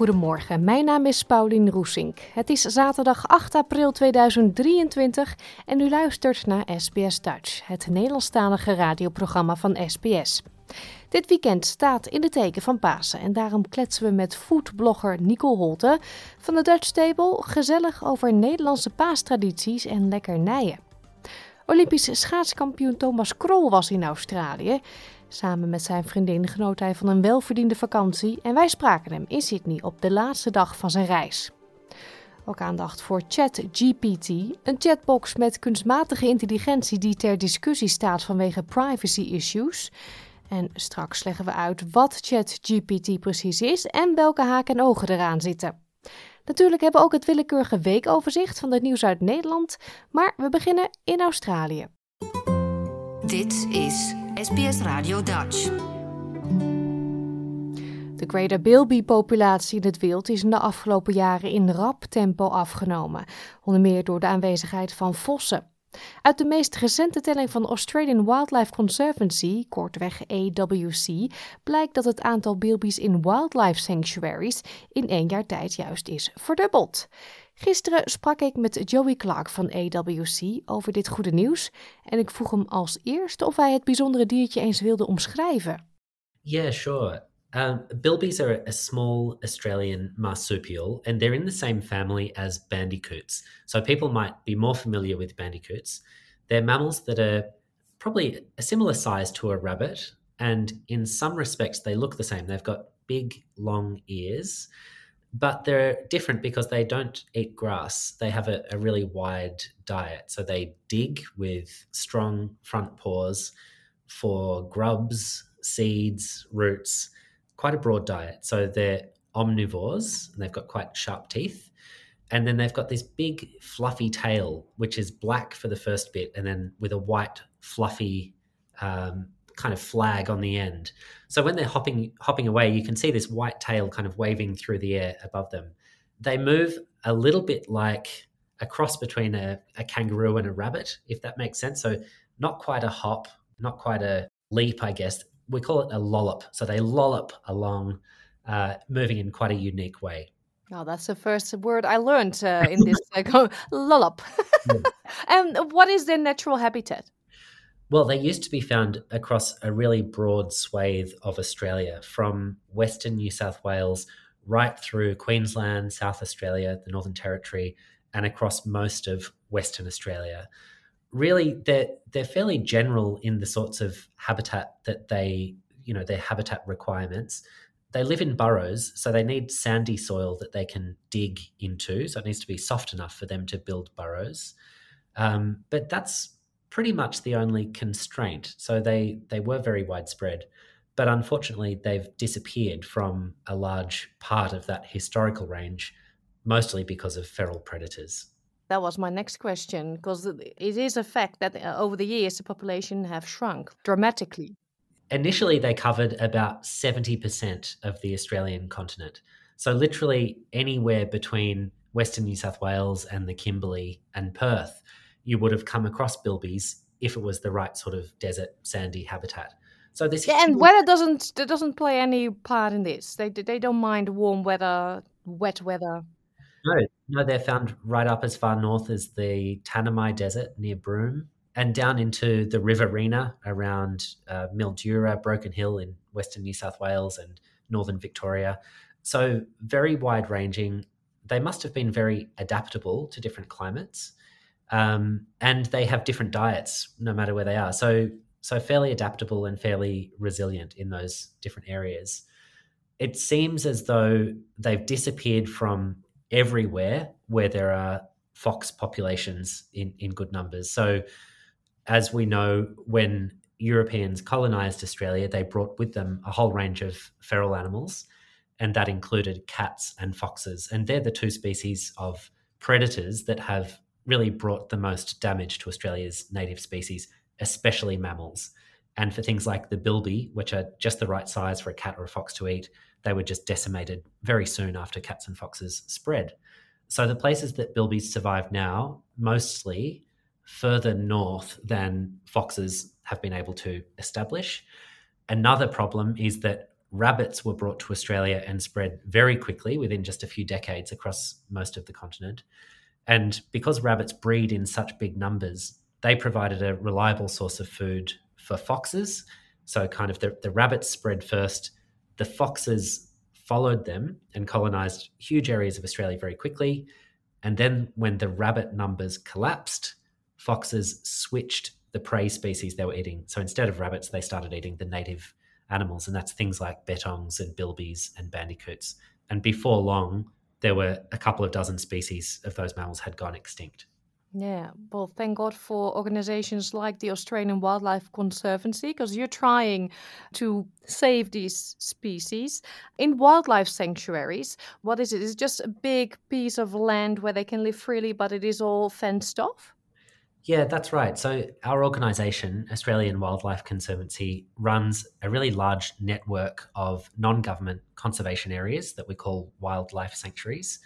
Goedemorgen, mijn naam is Paulien Roesink. Het is zaterdag 8 april 2023 en u luistert naar SBS Dutch, het Nederlandstalige radioprogramma van SBS. Dit weekend staat in de teken van Pasen en daarom kletsen we met foodblogger Nicole Holte van de Dutch Table gezellig over Nederlandse paastradities en lekkernijen. Olympisch schaatskampioen Thomas Krol was in Australië. Samen met zijn vriendin genoot hij van een welverdiende vakantie en wij spraken hem in Sydney op de laatste dag van zijn reis. Ook aandacht voor ChatGPT, een chatbox met kunstmatige intelligentie die ter discussie staat vanwege privacy issues. En straks leggen we uit wat ChatGPT precies is en welke haken en ogen eraan zitten. Natuurlijk hebben we ook het willekeurige weekoverzicht van het nieuws uit Nederland, maar we beginnen in Australië. Dit is SBS Radio Dutch. De Greater Bilby-populatie in het wild is in de afgelopen jaren in rap tempo afgenomen, onder meer door de aanwezigheid van vossen. Uit de meest recente telling van Australian Wildlife Conservancy, kortweg AWC, blijkt dat het aantal bilbies in wildlife sanctuaries in één jaar tijd juist is verdubbeld. Gisteren sprak ik met Joey Clark van AWC over dit goede nieuws en ik vroeg hem als eerste of hij het bijzondere diertje eens wilde omschrijven. Yeah, sure. Um, bilbies are a small Australian marsupial, and they're in the same family as bandicoots. So people might be more familiar with bandicoots. They're mammals that are probably a similar size to a rabbit, and in some respects, they look the same. They've got big, long ears, but they're different because they don't eat grass. They have a, a really wide diet. So they dig with strong front paws for grubs, seeds, roots quite a broad diet. So they're omnivores and they've got quite sharp teeth. And then they've got this big fluffy tail, which is black for the first bit, and then with a white fluffy um, kind of flag on the end. So when they're hopping hopping away, you can see this white tail kind of waving through the air above them. They move a little bit like a cross between a, a kangaroo and a rabbit, if that makes sense. So not quite a hop, not quite a leap, I guess we call it a lollop. So they lollop along, uh, moving in quite a unique way. Oh, that's the first word I learned uh, in this uh, lollop. and what is their natural habitat? Well, they used to be found across a really broad swathe of Australia, from Western New South Wales right through Queensland, South Australia, the Northern Territory, and across most of Western Australia. Really they're they're fairly general in the sorts of habitat that they you know their habitat requirements. They live in burrows so they need sandy soil that they can dig into so it needs to be soft enough for them to build burrows. Um, but that's pretty much the only constraint so they they were very widespread but unfortunately they've disappeared from a large part of that historical range mostly because of feral predators that was my next question because it is a fact that uh, over the years the population have shrunk dramatically. Initially, they covered about 70% of the Australian continent. So, literally anywhere between Western New South Wales and the Kimberley and Perth, you would have come across bilbies if it was the right sort of desert sandy habitat. So this yeah, and weather doesn't doesn't play any part in this. They they don't mind warm weather, wet weather. No, no, they're found right up as far north as the Tanami Desert near Broome and down into the Riverina around uh, Mildura, Broken Hill in Western New South Wales and Northern Victoria. So, very wide ranging. They must have been very adaptable to different climates. Um, and they have different diets no matter where they are. So, so fairly adaptable and fairly resilient in those different areas. it seems as though they've disappeared from everywhere where there are fox populations in, in good numbers. So, as we know, when Europeans colonized Australia, they brought with them a whole range of feral animals, and that included cats and foxes. And they're the two species of predators that have really brought the most damage to Australia's native species, especially mammals. And for things like the bilby, which are just the right size for a cat or a fox to eat, they were just decimated very soon after cats and foxes spread. So the places that bilbies survive now, mostly further north than foxes have been able to establish. Another problem is that rabbits were brought to Australia and spread very quickly within just a few decades across most of the continent. And because rabbits breed in such big numbers, they provided a reliable source of food for foxes. So, kind of the, the rabbits spread first, the foxes followed them and colonized huge areas of Australia very quickly. And then, when the rabbit numbers collapsed, foxes switched the prey species they were eating. So, instead of rabbits, they started eating the native animals, and that's things like betongs and bilbies and bandicoots. And before long, there were a couple of dozen species of those mammals had gone extinct. Yeah, well, thank God for organizations like the Australian Wildlife Conservancy because you're trying to save these species. In wildlife sanctuaries, what is it? Is it just a big piece of land where they can live freely, but it is all fenced off? Yeah, that's right. So, our organisation, Australian Wildlife Conservancy, runs a really large network of non government conservation areas that we call wildlife sanctuaries.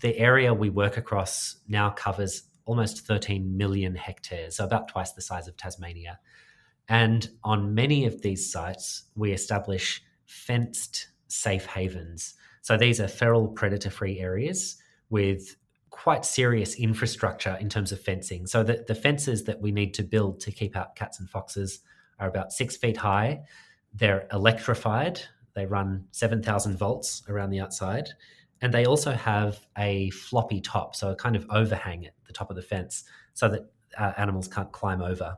The area we work across now covers almost 13 million hectares, so about twice the size of Tasmania. And on many of these sites, we establish fenced safe havens. So these are feral predator free areas with quite serious infrastructure in terms of fencing. So the, the fences that we need to build to keep out cats and foxes are about six feet high. They're electrified, they run 7,000 volts around the outside and they also have a floppy top, so a kind of overhang at the top of the fence, so that uh, animals can't climb over.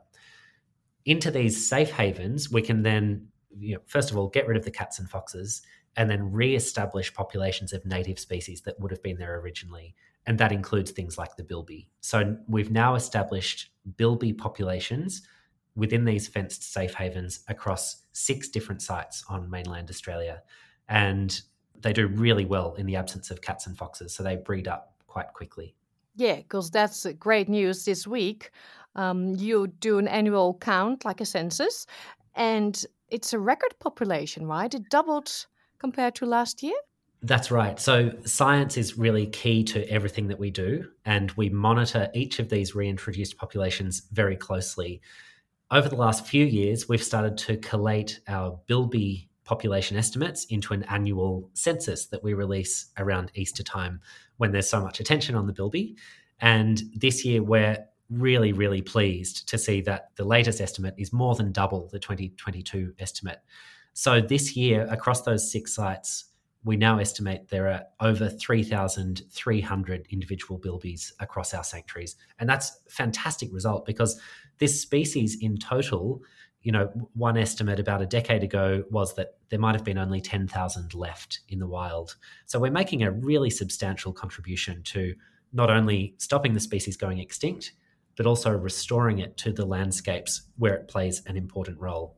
Into these safe havens, we can then, you know, first of all, get rid of the cats and foxes, and then re-establish populations of native species that would have been there originally, and that includes things like the bilby. So we've now established bilby populations within these fenced safe havens across six different sites on mainland Australia. And they do really well in the absence of cats and foxes, so they breed up quite quickly. Yeah, because that's great news this week. Um, you do an annual count, like a census, and it's a record population, right? It doubled compared to last year. That's right. So, science is really key to everything that we do, and we monitor each of these reintroduced populations very closely. Over the last few years, we've started to collate our bilby population estimates into an annual census that we release around Easter time when there's so much attention on the bilby. And this year, we're really, really pleased to see that the latest estimate is more than double the 2022 estimate. So this year, across those six sites, we now estimate there are over 3,300 individual bilbies across our sanctuaries. And that's a fantastic result because this species in total you know, one estimate about a decade ago was that there might have been only 10,000 left in the wild. So we're making a really substantial contribution to not only stopping the species going extinct, but also restoring it to the landscapes where it plays an important role.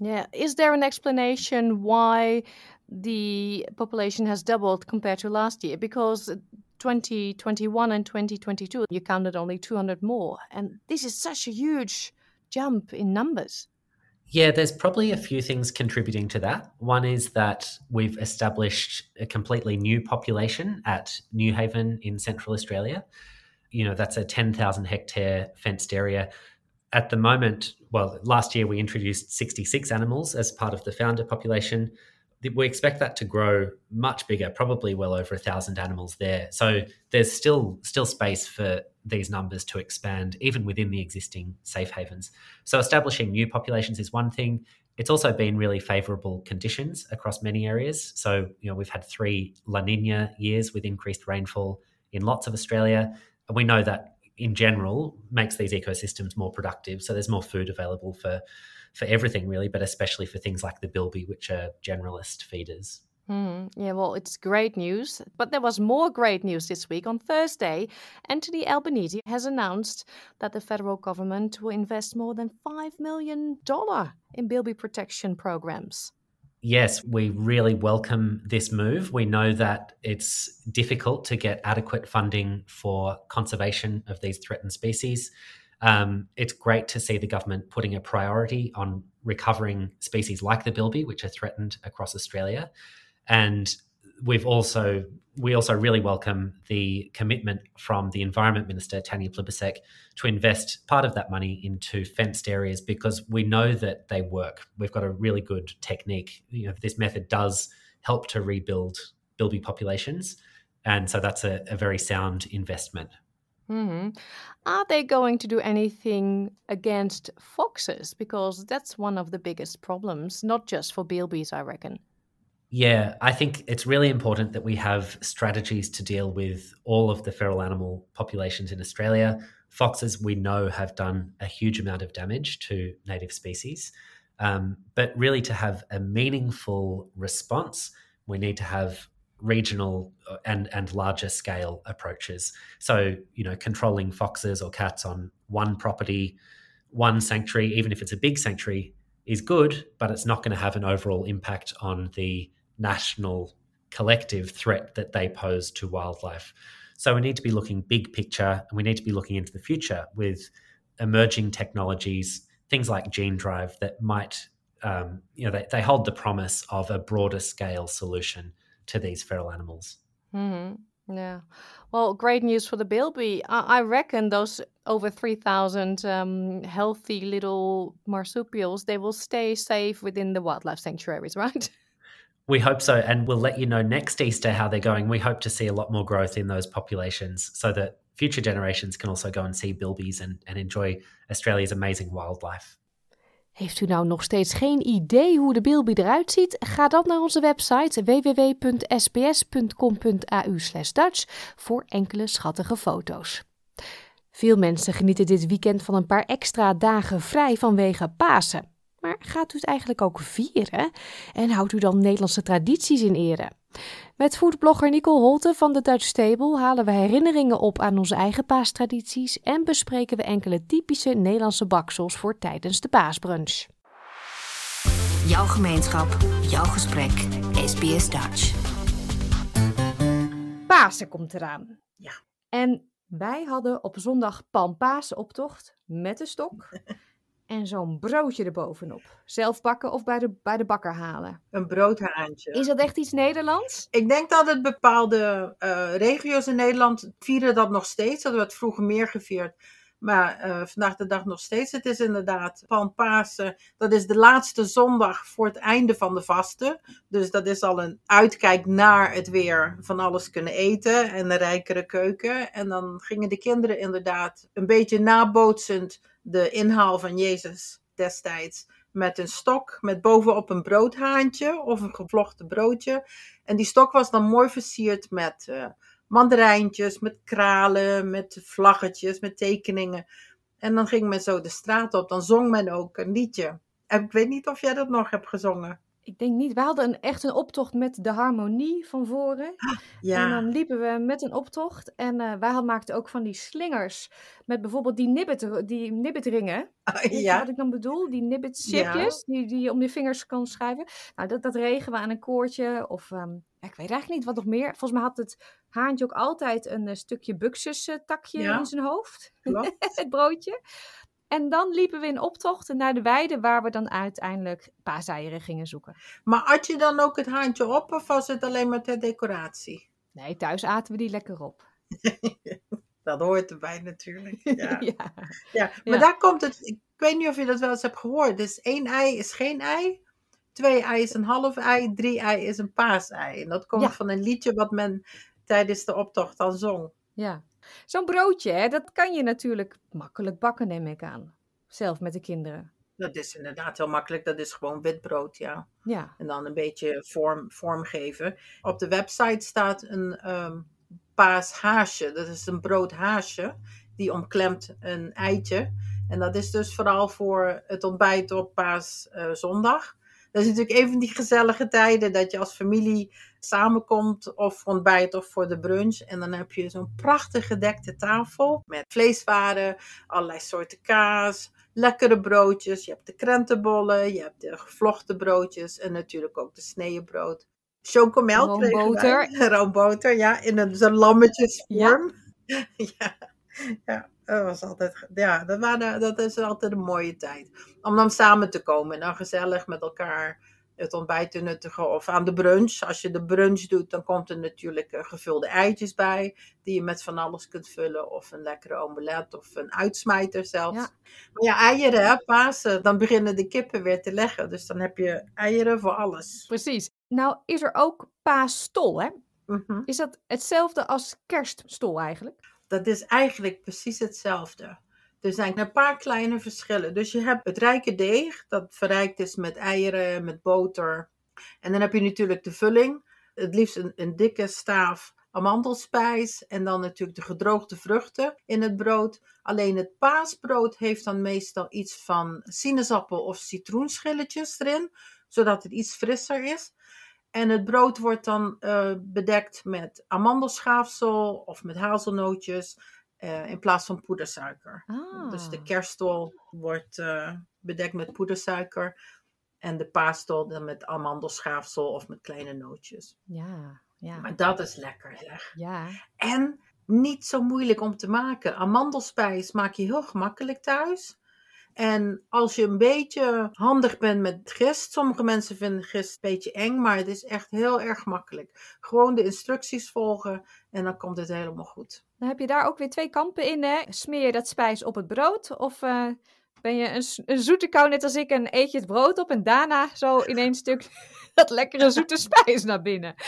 Yeah. Is there an explanation why the population has doubled compared to last year? Because 2021 and 2022, you counted only 200 more. And this is such a huge jump in numbers. Yeah, there's probably a few things contributing to that. One is that we've established a completely new population at Newhaven in Central Australia. You know, that's a 10,000 hectare fenced area. At the moment, well, last year we introduced 66 animals as part of the founder population we expect that to grow much bigger, probably well over a thousand animals there. So there's still still space for these numbers to expand, even within the existing safe havens. So establishing new populations is one thing. It's also been really favourable conditions across many areas. So you know we've had three La Nina years with increased rainfall in lots of Australia, and we know that in general makes these ecosystems more productive. So there's more food available for for everything really, but especially for things like the bilby, which are generalist feeders. Hmm. Yeah, well, it's great news. But there was more great news this week. On Thursday, Anthony Albanese has announced that the federal government will invest more than $5 million in bilby protection programs. Yes, we really welcome this move. We know that it's difficult to get adequate funding for conservation of these threatened species. Um, it's great to see the government putting a priority on recovering species like the bilby, which are threatened across Australia. And we've also we also really welcome the commitment from the Environment Minister Tanya Plibersek to invest part of that money into fenced areas because we know that they work. We've got a really good technique. You know, this method does help to rebuild bilby populations, and so that's a, a very sound investment. hmm Are they going to do anything against foxes? Because that's one of the biggest problems, not just for bilbies, I reckon. Yeah, I think it's really important that we have strategies to deal with all of the feral animal populations in Australia. Foxes, we know, have done a huge amount of damage to native species. Um, but really, to have a meaningful response, we need to have regional uh, and and larger scale approaches. So, you know, controlling foxes or cats on one property, one sanctuary, even if it's a big sanctuary, is good, but it's not going to have an overall impact on the national collective threat that they pose to wildlife. So we need to be looking big picture and we need to be looking into the future with emerging technologies, things like gene drive that might, um, you know, they, they hold the promise of a broader scale solution to these feral animals. hmm Yeah. Well, great news for the bilby. I, I reckon those over 3,000 um, healthy little marsupials, they will stay safe within the wildlife sanctuaries, right? We hope so. And we'll let you know next Easter how they're going. We hope to see a lot more growth in those populations so that future generations can also go and see bilbies and, and enjoy Australia's amazing wildlife. Heeft u nou nog steeds geen idee hoe de bilby eruit ziet? Ga dan naar onze website www.sbs.com.au Dutch voor enkele schattige foto's. Veel mensen genieten dit weekend van een paar extra dagen vrij vanwege Pasen. Maar gaat u het eigenlijk ook vieren? En houdt u dan Nederlandse tradities in ere? Met foodblogger Nicole Holte van de Dutch Table halen we herinneringen op aan onze eigen paastradities en bespreken we enkele typische Nederlandse baksels voor tijdens de paasbrunch. Jouw gemeenschap, jouw gesprek. SBS Dutch. Pasen komt eraan. Ja. En wij hadden op zondag palmpaasoptocht met een stok en zo'n broodje erbovenop. Zelf bakken of bij de, bij de bakker halen. Een broodhaantje. Is dat echt iets Nederlands? Ik denk dat het bepaalde eh, regio's in Nederland vieren dat nog steeds. Dat we het vroeger meer gevierd. Maar eh, vandaag de dag nog steeds. Het is inderdaad Palmpasen. Dat is de laatste zondag voor het einde van de vasten. Dus dat is al een uitkijk naar het weer van alles kunnen eten. En een rijkere keuken. En dan gingen de kinderen inderdaad een beetje nabootsend de inhaal van Jezus destijds. Met een stok, met bovenop een broodhaantje of een gevlochten broodje. En die stok was dan mooi versierd met eh, mandarijntjes, met kralen, met vlaggetjes, met tekeningen. En dan ging men zo de straat op. Dan zong men ook een liedje. En ik weet niet of jij dat nog hebt gezongen. Ik denk niet. We hadden een, echt een optocht met de harmonie van voren. En Ja, dan liepen we met een optocht. En eh, wij had- maakten ook van die slingers. Met bijvoorbeeld die, nibbit, die nibbitringen. Je ja. wat ik dan bedoel? Die nibbitchipjes die, die je om je vingers kan schrijven. Nou, dat, dat regen we aan een koordje. Of ehm, ja, ik weet eigenlijk niet wat nog meer. Volgens mij had het haantje ook altijd een eh, stukje buxus takje Ja. in zijn hoofd. het broodje. En dan liepen we in optocht naar de weide waar we dan uiteindelijk paaseieren gingen zoeken. Maar at je dan ook het haantje op of was het alleen maar ter decoratie? Nee, thuis aten we die lekker op. Dat hoort erbij natuurlijk. Ja. ja. Ja, maar Ja. daar komt het. Ik weet niet of je dat wel eens hebt gehoord. Dus één ei is geen ei. Twee ei is een half ei. Drie ei is een paasei. En dat komt van een liedje wat men tijdens de optocht dan zong. Ja. Zo'n broodje, hè, dat kan je natuurlijk makkelijk bakken, neem ik aan. Zelf met de kinderen. Dat is inderdaad heel makkelijk. Dat is gewoon wit brood, ja. Ja. En dan een beetje vorm, vorm geven. Op de website staat een ehm paashaasje. Dat is een broodhaasje. Die omklemt een eitje. En dat is dus vooral voor het ontbijt op paaszondag. Dat is natuurlijk even die gezellige tijden dat je als familie samenkomt of voor ontbijt of voor de brunch. En dan heb je zo'n prachtig gedekte tafel met vleeswaren, allerlei soorten kaas, lekkere broodjes. Je hebt de krentenbollen, je hebt de gevlochten broodjes en natuurlijk ook de sneeënbrood. Chocomel Roomboter. Roomboter, ja, in een zo'n lammetjesvorm. Ja. ja, ja. Dat was altijd, ja, dat, waren, dat is altijd een mooie tijd. Om dan samen te komen en dan gezellig met elkaar het ontbijt te nuttigen. Of aan de brunch. Als je de brunch doet, dan komt er natuurlijk eh, gevulde eitjes bij. Die je met van alles kunt vullen. Of een lekkere omelet of een uitsmijter zelfs. Ja. Maar ja, eieren, hè, Pasen. Dan beginnen de kippen weer te leggen. Dus dan heb je eieren voor alles. Precies. Nou is er ook paasstol, hè? Mhm. Is dat hetzelfde als kerststol eigenlijk? Dat is eigenlijk precies hetzelfde. Er zijn een paar kleine verschillen. Dus je hebt het rijke deeg, dat verrijkt is met eieren, met boter. En dan heb je natuurlijk de vulling. Het liefst een, een dikke staaf amandelspijs. En dan natuurlijk de gedroogde vruchten in het brood. Alleen het paasbrood heeft dan meestal iets van sinaasappel- of citroenschilletjes erin. Zodat het iets frisser is. En het brood wordt dan eh, bedekt met amandelschaafsel of met hazelnootjes eh, in plaats van poedersuiker. Ah. Dus de kerststol wordt eh, bedekt met poedersuiker en de paasstol dan met amandelschaafsel of met kleine nootjes. Ja, ja, Maar dat is lekker zeg. ja. En niet zo moeilijk om te maken. Amandelspijs maak je heel gemakkelijk thuis. En als je een beetje handig bent met gist, sommige mensen vinden gist een beetje eng, maar het is echt heel erg makkelijk. Gewoon de instructies volgen en dan komt het helemaal goed. Dan heb je daar ook weer twee kampen in, hè? Smeer je dat spijs op het brood? Of eh, ben je een, een zoete kou net als ik en eet je het brood op en daarna zo in één stuk dat lekkere zoete spijs naar binnen?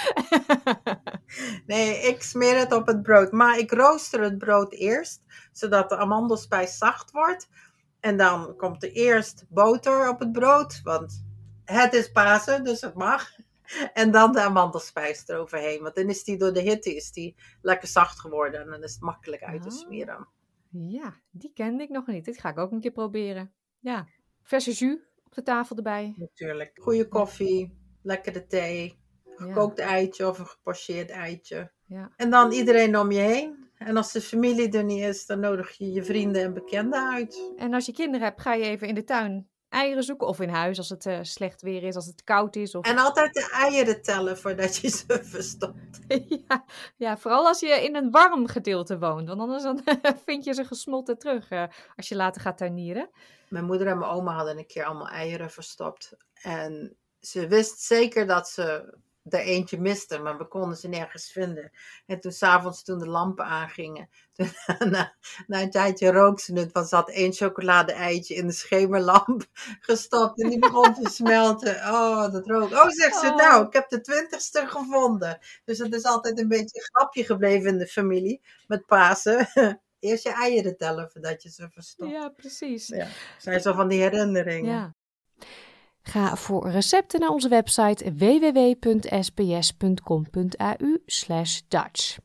Nee, ik smeer het op het brood, maar ik rooster het brood eerst, zodat de amandelspijs zacht wordt. En dan komt er eerst boter op het brood, want het is Pasen, dus het mag. En dan de amandelspijs eroverheen, want dan is die door de hitte is die lekker zacht geworden en dan is het makkelijk uit te Ah. smeren. ja, die kende ik nog niet. Dit ga ik ook een keer proberen. Ja, verse jus op de tafel erbij. Natuurlijk. Goede koffie, lekkere thee, Ja, gekookt eitje of een gepocheerd eitje. ja. En dan iedereen om je heen. En als de familie er niet is, dan nodig je je vrienden en bekenden uit. En als je kinderen hebt, ga je even in de tuin eieren zoeken. Of in huis als het eh, slecht weer is, als het koud is. Of... En altijd de eieren tellen voordat je ze verstopt. ja, ja, vooral als je in een warm gedeelte woont. Want anders dan vind je ze gesmolten terug eh, als je later gaat tuinieren. Mijn moeder en mijn oma hadden een keer allemaal eieren verstopt. En ze wist zeker dat ze er eentje miste, maar we konden ze nergens vinden. En toen s'avonds, toen de lampen aangingen, toen, na, na een tijdje rook ze het, want ze had één chocolade-eitje in de schemerlamp gestopt en die begon te smelten. Oh, dat rook. Oh, zegt ze, Oh. nou, ik heb de twintigste gevonden. Dus het is altijd een beetje een grapje gebleven in de familie met Pasen. Eerst je eieren tellen voordat je ze verstopt. Ja, precies. Ja, zijn zo van die herinneringen. Ja. Ga voor recepten naar onze website www.sbs.com.au Dutch.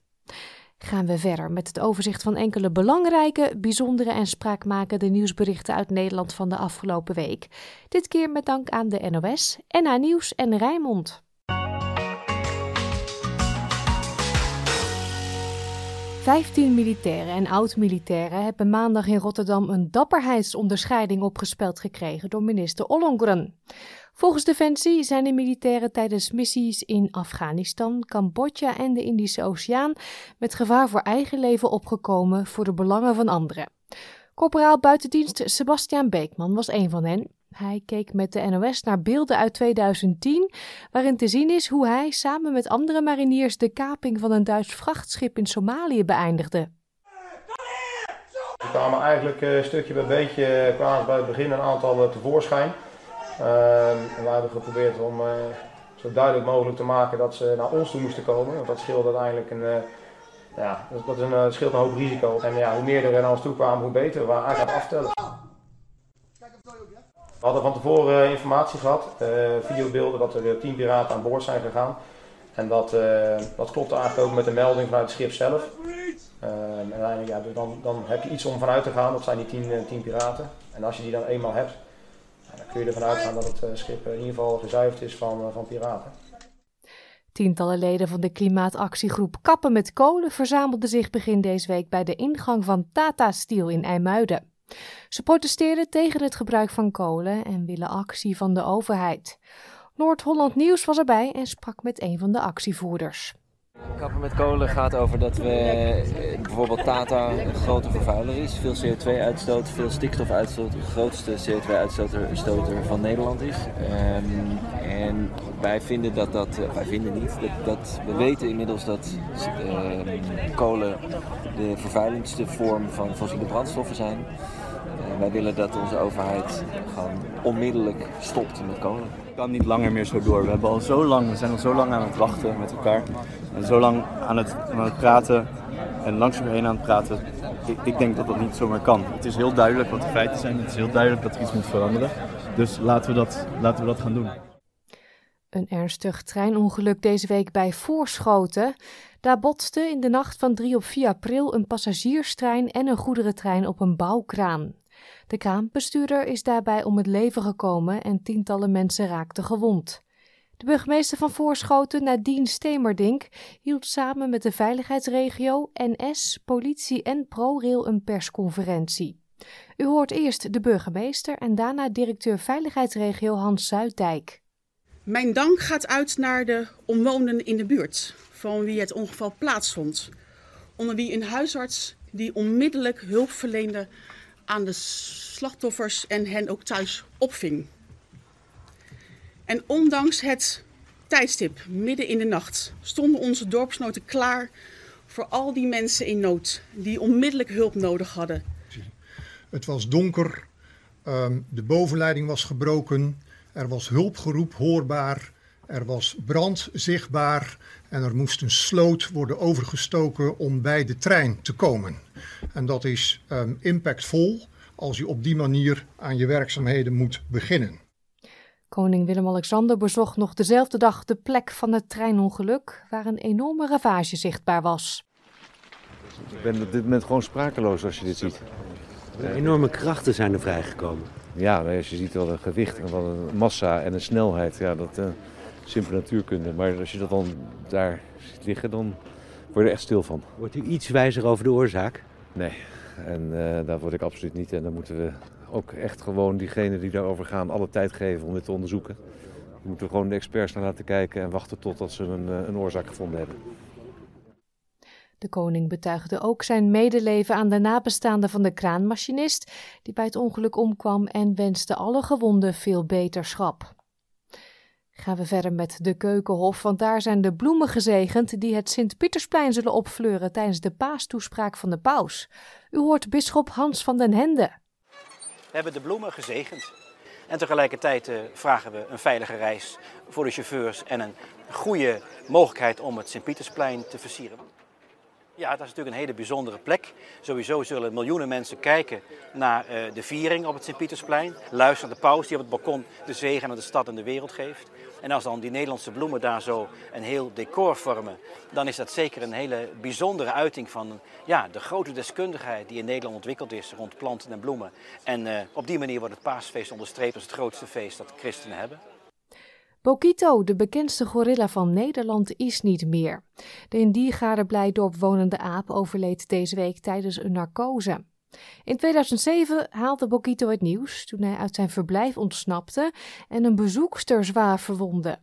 Gaan we verder met het overzicht van enkele belangrijke, bijzondere en spraakmakende nieuwsberichten uit Nederland van de afgelopen week. Dit keer met dank aan de NOS, NA Nieuws en Rijnmond. Vijftien militairen en oud-militairen hebben maandag in Rotterdam een dapperheidsonderscheiding opgespeld gekregen door minister Ollongren. Volgens Defensie zijn de militairen tijdens missies in Afghanistan, Cambodja en de Indische Oceaan met gevaar voor eigen leven opgekomen voor de belangen van anderen. Corporaal buitendienst Sebastiaan Beekman was een van hen. Hij keek met de NOS naar beelden uit 2010, waarin te zien is hoe hij samen met andere mariniers de kaping van een Duits vrachtschip in Somalië beëindigde. Er kwamen eigenlijk eh, stukje bij beetje eh, kwamen bij het begin een aantal eh, tevoorschijn. Ehm, en we hebben geprobeerd om zo duidelijk mogelijk te maken dat ze naar ons toe moesten komen. Want dat scheelt uiteindelijk een, ja, dat, is een, scheelt een hoop risico. En ja, hoe meer er naar ons toe kwamen, hoe beter. We eigenlijk aftellen. We hadden van tevoren eh, informatie gehad, eh, videobeelden, dat er eh, tien piraten aan boord zijn gegaan. En dat, dat klopte eigenlijk ook met de melding vanuit het schip zelf. Ehm, en ja, dus dan, dan heb je iets om vanuit te gaan, dat zijn die tien, tien piraten. En als je die dan eenmaal hebt, dan kun je ervan uitgaan dat het schip in ieder geval gezuiverd is van, van piraten. Tientallen leden van de klimaatactiegroep Kappen met Kolen verzamelden zich begin deze week bij de ingang van Tata Steel in IJmuiden. Ze protesteren tegen het gebruik van kolen en willen actie van de overheid. Noord-Holland Nieuws was erbij en sprak met een van de actievoerders. Kappen met kolen gaat over dat we eh, bijvoorbeeld Tata een grote vervuiler is, veel CO2 uitstoot, veel stikstof uitstoot, de grootste CO2-uitstoter van Nederland is. Um, en wij vinden dat dat, uh, wij vinden niet, dat, dat, we weten inmiddels dat uh, kolen de vervuilendste vorm van fossiele brandstoffen zijn. Uh, wij willen dat onze overheid gewoon onmiddellijk stopt met kolen. Het kan niet langer meer zo door. We, hebben al zo lang, we zijn al zo lang aan het wachten met elkaar. En zo lang aan het, aan het praten en langs elkaar heen aan het praten. Ik, ik denk dat dat niet zomaar kan. Het is heel duidelijk wat de feiten zijn. Het is heel duidelijk dat er iets moet veranderen. Dus laten we dat, laten we dat gaan doen. Een ernstig treinongeluk deze week bij Voorschoten. Daar botste in de nacht van 3 op 4 april een passagierstrein en een goederentrein op een bouwkraan. De kraanbestuurder is daarbij om het leven gekomen en tientallen mensen raakten gewond. De burgemeester van Voorschoten, Nadine Stemerdink, hield samen met de veiligheidsregio, NS, politie en ProRail een persconferentie. U hoort eerst de burgemeester en daarna directeur veiligheidsregio Hans Zuiddijk. Mijn dank gaat uit naar de omwonenden in de buurt, van wie het ongeval plaatsvond. Onder wie een huisarts die onmiddellijk hulp verleende aan de slachtoffers en hen ook thuis opving. En ondanks het tijdstip, midden in de nacht, stonden onze dorpsnoten klaar voor al die mensen in nood die onmiddellijk hulp nodig hadden. Het was donker, ehm, de bovenleiding was gebroken, er was hulpgeroep hoorbaar, er was brand zichtbaar en er moest een sloot worden overgestoken om bij de trein te komen. En dat is um, impactvol als je op die manier aan je werkzaamheden moet beginnen. Koning Willem-Alexander bezocht nog dezelfde dag de plek van het treinongeluk, waar een enorme ravage zichtbaar was. Ik ben op dit moment gewoon sprakeloos als je dit ziet. Enorme krachten zijn er vrijgekomen. Ja, als je ziet wel een gewicht en wat een massa en een snelheid, ja, dat uh, simpele natuurkunde. Maar als je dat dan daar ziet liggen, dan word je er echt stil van. Wordt u iets wijzer over de oorzaak? Nee, en uh, daar word ik absoluut niet. En dan moeten we ook echt gewoon diegenen die daarover gaan alle tijd geven om dit te onderzoeken. We moeten gewoon de experts naar laten kijken en wachten totdat ze een, eh, een oorzaak gevonden hebben. De koning betuigde ook zijn medeleven aan de nabestaanden van de kraanmachinist die bij het ongeluk omkwam en wenste alle gewonden veel beterschap. Gaan we verder met de Keukenhof, want daar zijn de bloemen gezegend die het Sint-Pietersplein zullen opfleuren tijdens de paastoespraak van de paus. U hoort bisschop Hans van den Hende. Hebben de bloemen gezegend. En tegelijkertijd uh, vragen we een veilige reis voor de chauffeurs en een goede mogelijkheid om het Sint-Pietersplein te versieren. Ja, dat is natuurlijk een hele bijzondere plek. Sowieso zullen miljoenen mensen kijken naar uh, de viering op het Sint-Pietersplein. Luisteren naar de paus die op het balkon de zegen aan de stad en de wereld geeft. En als dan die Nederlandse bloemen daar zo een heel decor vormen, dan is dat zeker een hele bijzondere uiting van ja, de grote deskundigheid die in Nederland ontwikkeld is rond planten en bloemen. En uh, op die manier wordt het paasfeest onderstreept als het grootste feest dat christenen hebben. Bokito, de bekendste gorilla van Nederland, is niet meer. De in Diergaarde Blijdorp wonende aap overleed deze week tijdens een narcose. In 2007 haalde Bokito het nieuws toen hij uit zijn verblijf ontsnapte en een bezoekster zwaar verwondde.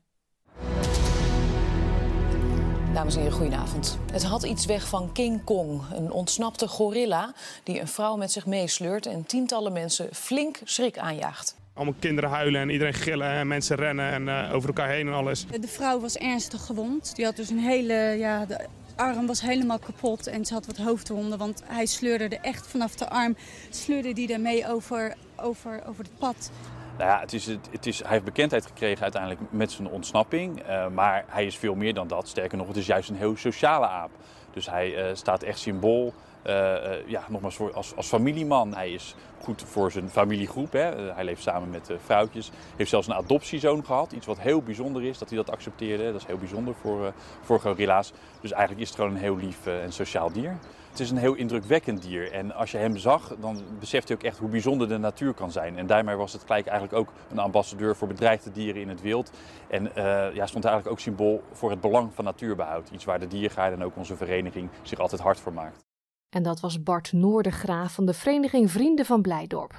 Dames en heren, goedenavond. Het had iets weg van King Kong, een ontsnapte gorilla die een vrouw met zich meesleurt en tientallen mensen flink schrik aanjaagt. Allemaal kinderen huilen en iedereen gillen en mensen rennen en uh, over elkaar heen en alles. De vrouw was ernstig gewond. Die had dus een hele, ja, de arm was helemaal kapot en ze had wat hoofdwonden. Want hij sleurde er echt vanaf de arm, sleurde die daarmee over, over, over het pad. Nou ja, het is, het is, hij heeft bekendheid gekregen uiteindelijk met zijn ontsnapping. Uh, maar hij is veel meer dan dat. Sterker nog, het is juist een heel sociale aap. Dus hij uh, staat echt symbool ja, nogmaals voor, als, als familieman. Hij is goed voor zijn familiegroep. Hè. Uh, hij leeft samen met vrouwtjes. Heeft zelfs een adoptiezoon gehad. Iets wat heel bijzonder is, dat hij dat accepteerde. Dat is heel bijzonder voor, voor gorilla's. Dus eigenlijk is het gewoon een heel lief en sociaal dier. het is een heel indrukwekkend dier. En als je hem zag, dan beseft je ook echt hoe bijzonder de natuur kan zijn. En daarmee was het gelijk eigenlijk ook een ambassadeur voor bedreigde dieren in het wild. En ja, stond eigenlijk ook symbool voor het belang van natuurbehoud. Iets waar de diergaarden en ook onze vereniging zich altijd hard voor maakt. En dat was Bart Noordegraaf van de Vereniging Vrienden van Blijdorp.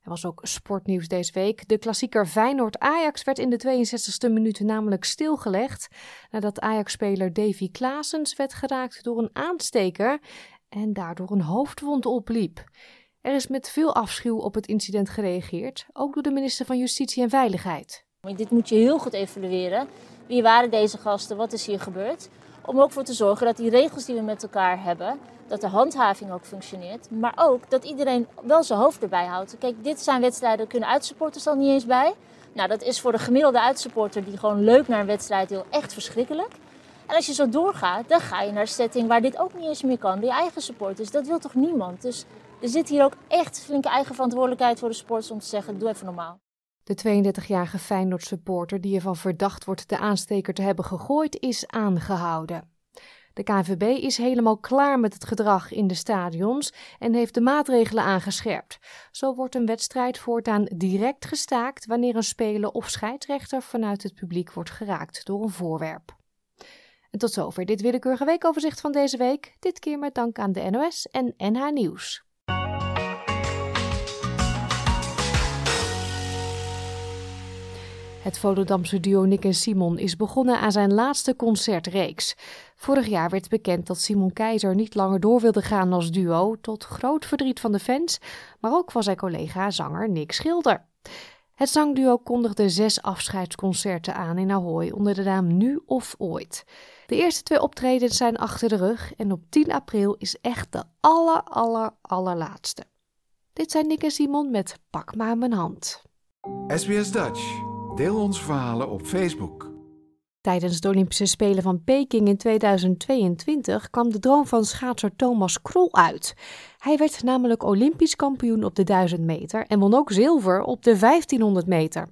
Er was ook sportnieuws deze week. De klassieker Feyenoord-Ajax werd in de 62e minuut namelijk stilgelegd nadat Ajax-speler Davy Klaasens werd geraakt door een aansteker en daardoor een hoofdwond opliep. Er is met veel afschuw op het incident gereageerd, ook door de minister van Justitie en Veiligheid. Dit moet je heel goed evalueren. Wie waren deze gasten? Wat is hier gebeurd? Om ook voor te zorgen dat die regels die we met elkaar hebben, dat de handhaving ook functioneert. Maar ook dat iedereen wel zijn hoofd erbij houdt. Kijk, dit zijn wedstrijden, daar kunnen uitsupporters al niet eens bij. Nou, dat is voor de gemiddelde uitsupporter die gewoon leuk naar een wedstrijd wil echt verschrikkelijk. En als je zo doorgaat, dan ga je naar een setting waar dit ook niet eens meer kan. Die eigen supporters, dat wil toch niemand? Dus er zit hier ook echt flinke eigen verantwoordelijkheid voor de sporters om te zeggen, doe even normaal. De 32-jarige Feyenoord supporter die ervan verdacht wordt de aansteker te hebben gegooid, is aangehouden. De KNVB is helemaal klaar met het gedrag in de stadions en heeft de maatregelen aangescherpt. Zo wordt een wedstrijd voortaan direct gestaakt wanneer een speler of scheidsrechter vanuit het publiek wordt geraakt door een voorwerp. En tot zover dit willekeurige weekoverzicht van deze week. Dit keer met dank aan de NOS en NH Nieuws. Het Volendamse duo Nick en Simon is begonnen aan zijn laatste concertreeks. Vorig jaar werd bekend dat Simon Keizer niet langer door wilde gaan als duo, tot groot verdriet van de fans, maar ook van zijn collega zanger Nick Schilder. Het zangduo kondigde zes afscheidsconcerten aan in Ahoy onder de naam Nu of Ooit. De eerste twee optredens zijn achter de rug en op 10 april is echt de aller, aller, allerlaatste. Dit zijn Nick en Simon met Pak maar mijn hand. SBS Dutch. Deel onze verhalen op Facebook. Tijdens de Olympische Spelen van Peking in 2022 kwam de droom van schaatser Thomas Krol uit. Hij werd namelijk Olympisch kampioen op de 1000 meter en won ook zilver op de 1500 meter.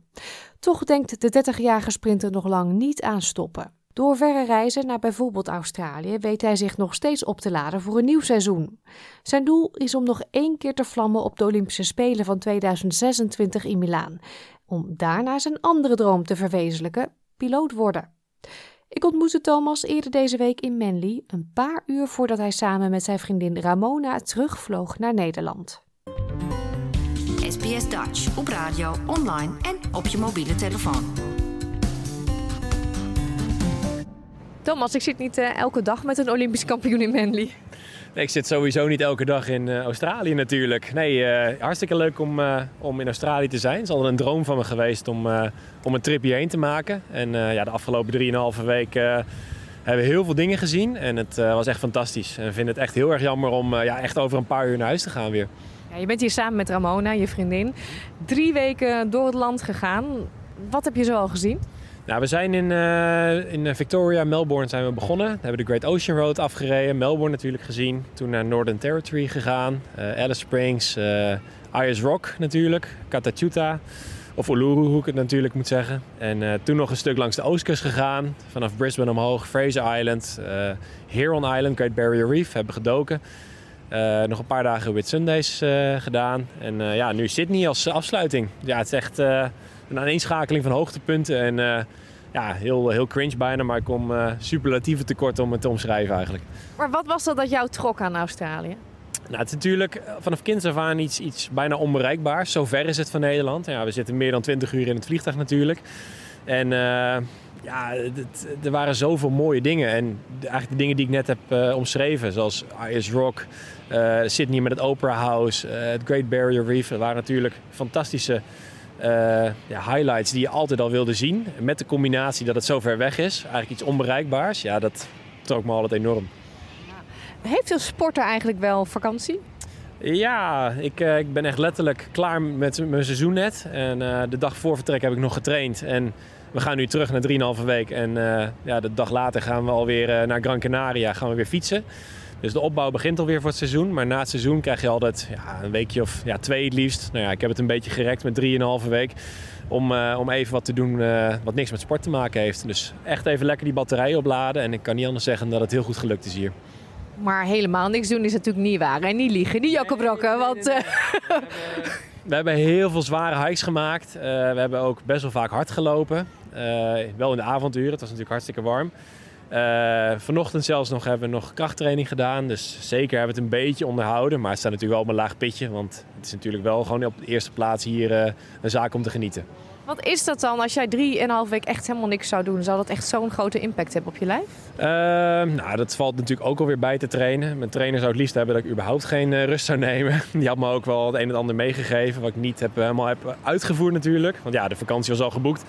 Toch denkt de 30-jarige sprinter nog lang niet aan stoppen. Door verre reizen naar bijvoorbeeld Australië weet hij zich nog steeds op te laden voor een nieuw seizoen. Zijn doel is om nog één keer te vlammen op de Olympische Spelen van 2026 in Milaan. Om daarna zijn andere droom te verwezenlijken: piloot worden. Ik ontmoette Thomas eerder deze week in Manly, een paar uur voordat hij samen met zijn vriendin Ramona terugvloog naar Nederland. SBS Dutch op radio, online en op je mobiele telefoon. Thomas, ik zit niet uh, elke dag met een Olympisch kampioen in Manly. Ik zit sowieso niet elke dag in uh, Australië natuurlijk. Nee, uh, hartstikke leuk om, uh, om in Australië te zijn. Het is altijd een droom van me geweest om, om een tripje heen te maken. En ja, de afgelopen 3,5 week hebben we heel veel dingen gezien. En het was echt fantastisch. En ik vind het echt heel erg jammer om ja, echt over een paar uur naar huis te gaan weer. Ja, je bent hier samen met Ramona, je vriendin. Drie weken door het land gegaan. Wat heb je zo al gezien? Nou, we zijn in, uh, in Victoria, Melbourne zijn we begonnen. We hebben de Great Ocean Road afgereden. Melbourne natuurlijk gezien. Toen naar Northern Territory gegaan. Uh, Alice Springs, uh, Ayers Rock natuurlijk. Katachuta. Of Uluru, hoe ik het natuurlijk moet zeggen. En toen nog een stuk langs de oostkust gegaan. Vanaf Brisbane omhoog, Fraser Island, Heron Island, Great Barrier Reef. Hebben gedoken. nog een paar dagen Whit Sundays gedaan. En ja, nu Sydney als afsluiting. Ja, het is echt een aaneenschakeling van hoogtepunten. En uh, ja, heel, heel cringe bijna, maar ik kom uh, superlatieven tekort om het te omschrijven eigenlijk. Maar wat was dat dat jou trok aan Australië? Nou, het is natuurlijk eh, vanaf kinds af aan iets, iets bijna onbereikbaars. Zo ver is het van Nederland. Ja, we zitten meer dan 20 uur in het vliegtuig natuurlijk. En uh, ja, het, er waren zoveel mooie dingen. En eigenlijk de dingen die ik net heb uh, omschreven, zoals Ayers Rock, uh, Sydney met het Opera House, het Great Barrier Reef. Dat waren natuurlijk fantastische ja, highlights die je altijd al wilde zien. Met de combinatie dat het zo ver weg is, eigenlijk iets onbereikbaars, ja, dat trok me altijd enorm. Heeft een sporter eigenlijk wel vakantie? Ja, ik, uh, ik ben echt letterlijk klaar met mijn seizoen net. En uh, de dag voor vertrek heb ik nog getraind. En we gaan nu terug naar 3,5 week. En ja, de dag later gaan we alweer naar Gran Canaria gaan we weer fietsen. Dus de opbouw begint alweer voor het seizoen. Maar na het seizoen krijg je altijd ja, een weekje of ja, twee het liefst. Nou ja, ik heb het een beetje gerekt met drieënhalve week. Om, uh, om even wat te doen uh, wat niks met sport te maken heeft. Dus echt even lekker die batterij opladen. En ik kan niet anders zeggen dat het heel goed gelukt is hier. Maar helemaal niks doen is natuurlijk niet waar. En niet liegen, niet jokkenbrokken. Want eh, We hebben heel veel zware hikes gemaakt. Eh, we hebben ook best wel vaak hard gelopen. Eh, wel in de avonduren, het was natuurlijk hartstikke warm. Eh, vanochtend zelfs nog hebben we nog krachttraining gedaan. Dus zeker hebben we het een beetje onderhouden. Maar het staat natuurlijk wel op een laag pitje. Want het is natuurlijk wel gewoon op de eerste plaats hier eh, een zaak om te genieten. wat is dat dan als jij drieënhalf week echt helemaal niks zou doen? Zou dat echt zo'n grote impact hebben op je lijf? Ehm, nou, dat valt natuurlijk ook alweer bij te trainen. Mijn trainer zou het liefst hebben dat ik überhaupt geen eh, rust zou nemen. Die had me ook wel het een en ander meegegeven. Wat ik niet heb, helemaal heb uitgevoerd natuurlijk. Want ja, de vakantie was al geboekt.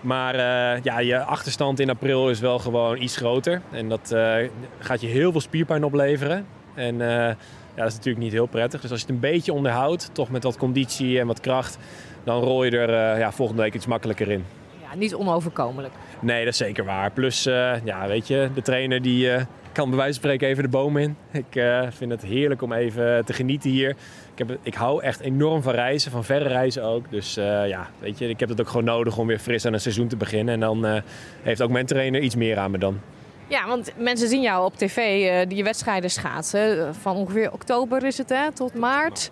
Maar eh, ja, je achterstand in april is wel gewoon iets groter. En dat eh, gaat je heel veel spierpijn opleveren. En eh, ja, dat is natuurlijk niet heel prettig. Dus als je het een beetje onderhoudt, toch met wat conditie en wat kracht... dan rol je er ja, volgende week iets makkelijker in. Ja, niet onoverkomelijk. Nee, dat is zeker waar. Plus, ja, weet je, de trainer die kan bij wijze van spreken even de boom in. Ik vind het heerlijk om even te genieten hier. Ik, heb, ik hou echt enorm van reizen, van verre reizen ook. Dus eh, ja, weet je, ik heb het ook gewoon nodig om weer fris aan een seizoen te beginnen. En dan eh, heeft ook mijn trainer iets meer aan me dan. Ja, want mensen zien jou op tv, eh, die wedstrijden schaatsen. Van ongeveer oktober is het, hè, tot maart.